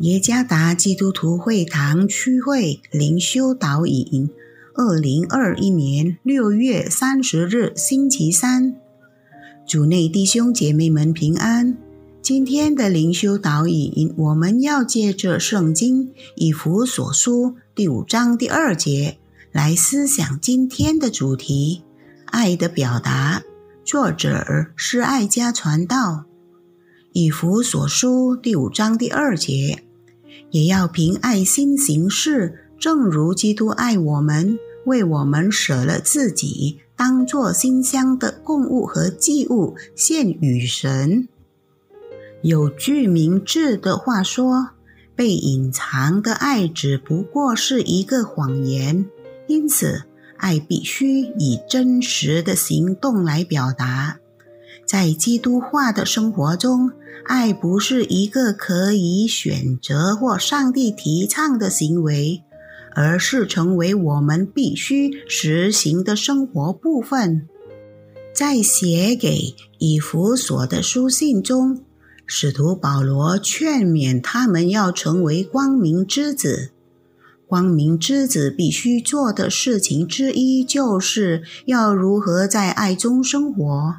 耶加达基督徒会堂区会灵修导引，二零二一年六月三十日星期三，主内弟兄姐妹们平安。今天的灵修导引，我们要借着圣经以弗所书第五章第二节来思想今天的主题：爱的表达。作者是爱家传道，以弗所书第五章第二节。也要凭爱心行事，正如基督爱我们，为我们舍了自己，当作馨香的供物和祭物献与神。有句明智的话说：“被隐藏的爱只不过是一个谎言。”因此，爱必须以真实的行动来表达。在基督化的生活中，爱不是一个可以选择或上帝提倡的行为，而是成为我们必须实行的生活部分。在写给以弗所的书信中，使徒保罗劝勉他们要成为光明之子。光明之子必须做的事情之一，就是要如何在爱中生活。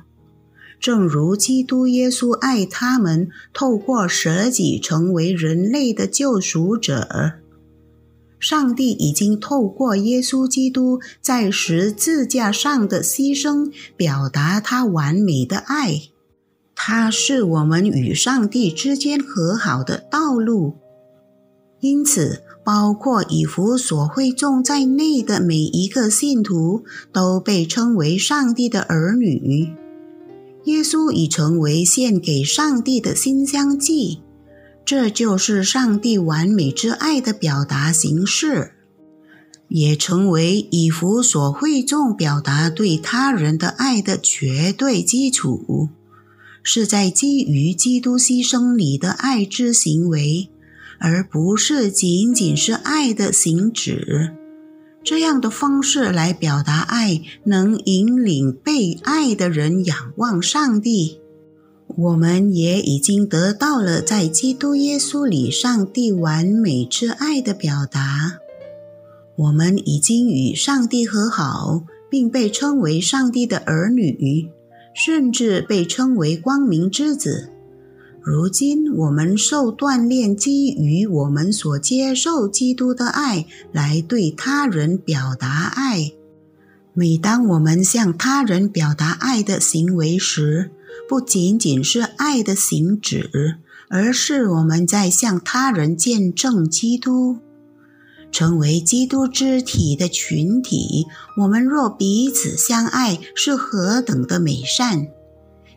正如基督耶稣爱他们，透过舍己成为人类的救赎者。上帝已经透过耶稣基督在十字架上的牺牲，表达他完美的爱。他是我们与上帝之间和好的道路。因此，包括以弗所会众在内的每一个信徒，都被称为上帝的儿女。耶稣已成为献给上帝的馨香祭，这就是上帝完美之爱的表达形式，也成为以弗所会众表达对他人的爱的绝对基础，是在基于基督牺牲里的爱之行为，而不是仅仅是爱的行止。这样的方式来表达爱，能引领被爱的人仰望上帝。我们也已经得到了在基督耶稣里上帝完美之爱的表达。我们已经与上帝和好，并被称为上帝的儿女，甚至被称为光明之子。如今，我们受锻炼，基于我们所接受基督的爱，来对他人表达爱。每当我们向他人表达爱的行为时，不仅仅是爱的行止，而是我们在向他人见证基督，成为基督肢体的群体。我们若彼此相爱，是何等的美善！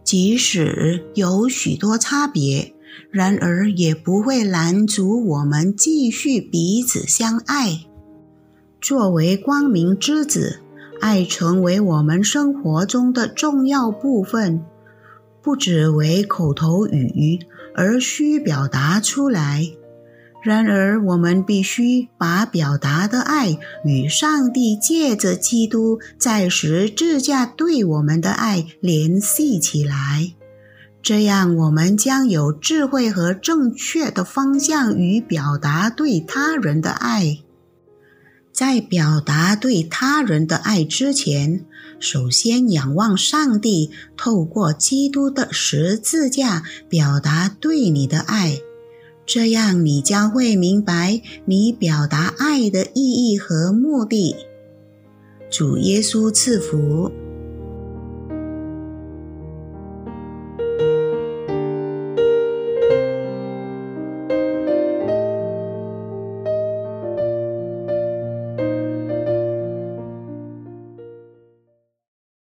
即使有许多差别，然而也不会拦阻我们继续彼此相爱。作为光明之子，爱成为我们生活中的重要部分，不只为口头语，而需表达出来。然而，我们必须把表达的爱与上帝借着基督在十字架对我们的爱联系起来，这样我们将有智慧和正确的方向与表达对他人的爱。在表达对他人的爱之前，首先仰望上帝，透过基督的十字架表达对你的爱。这样，你将会明白你表达爱的意义和目的。主耶稣赐福。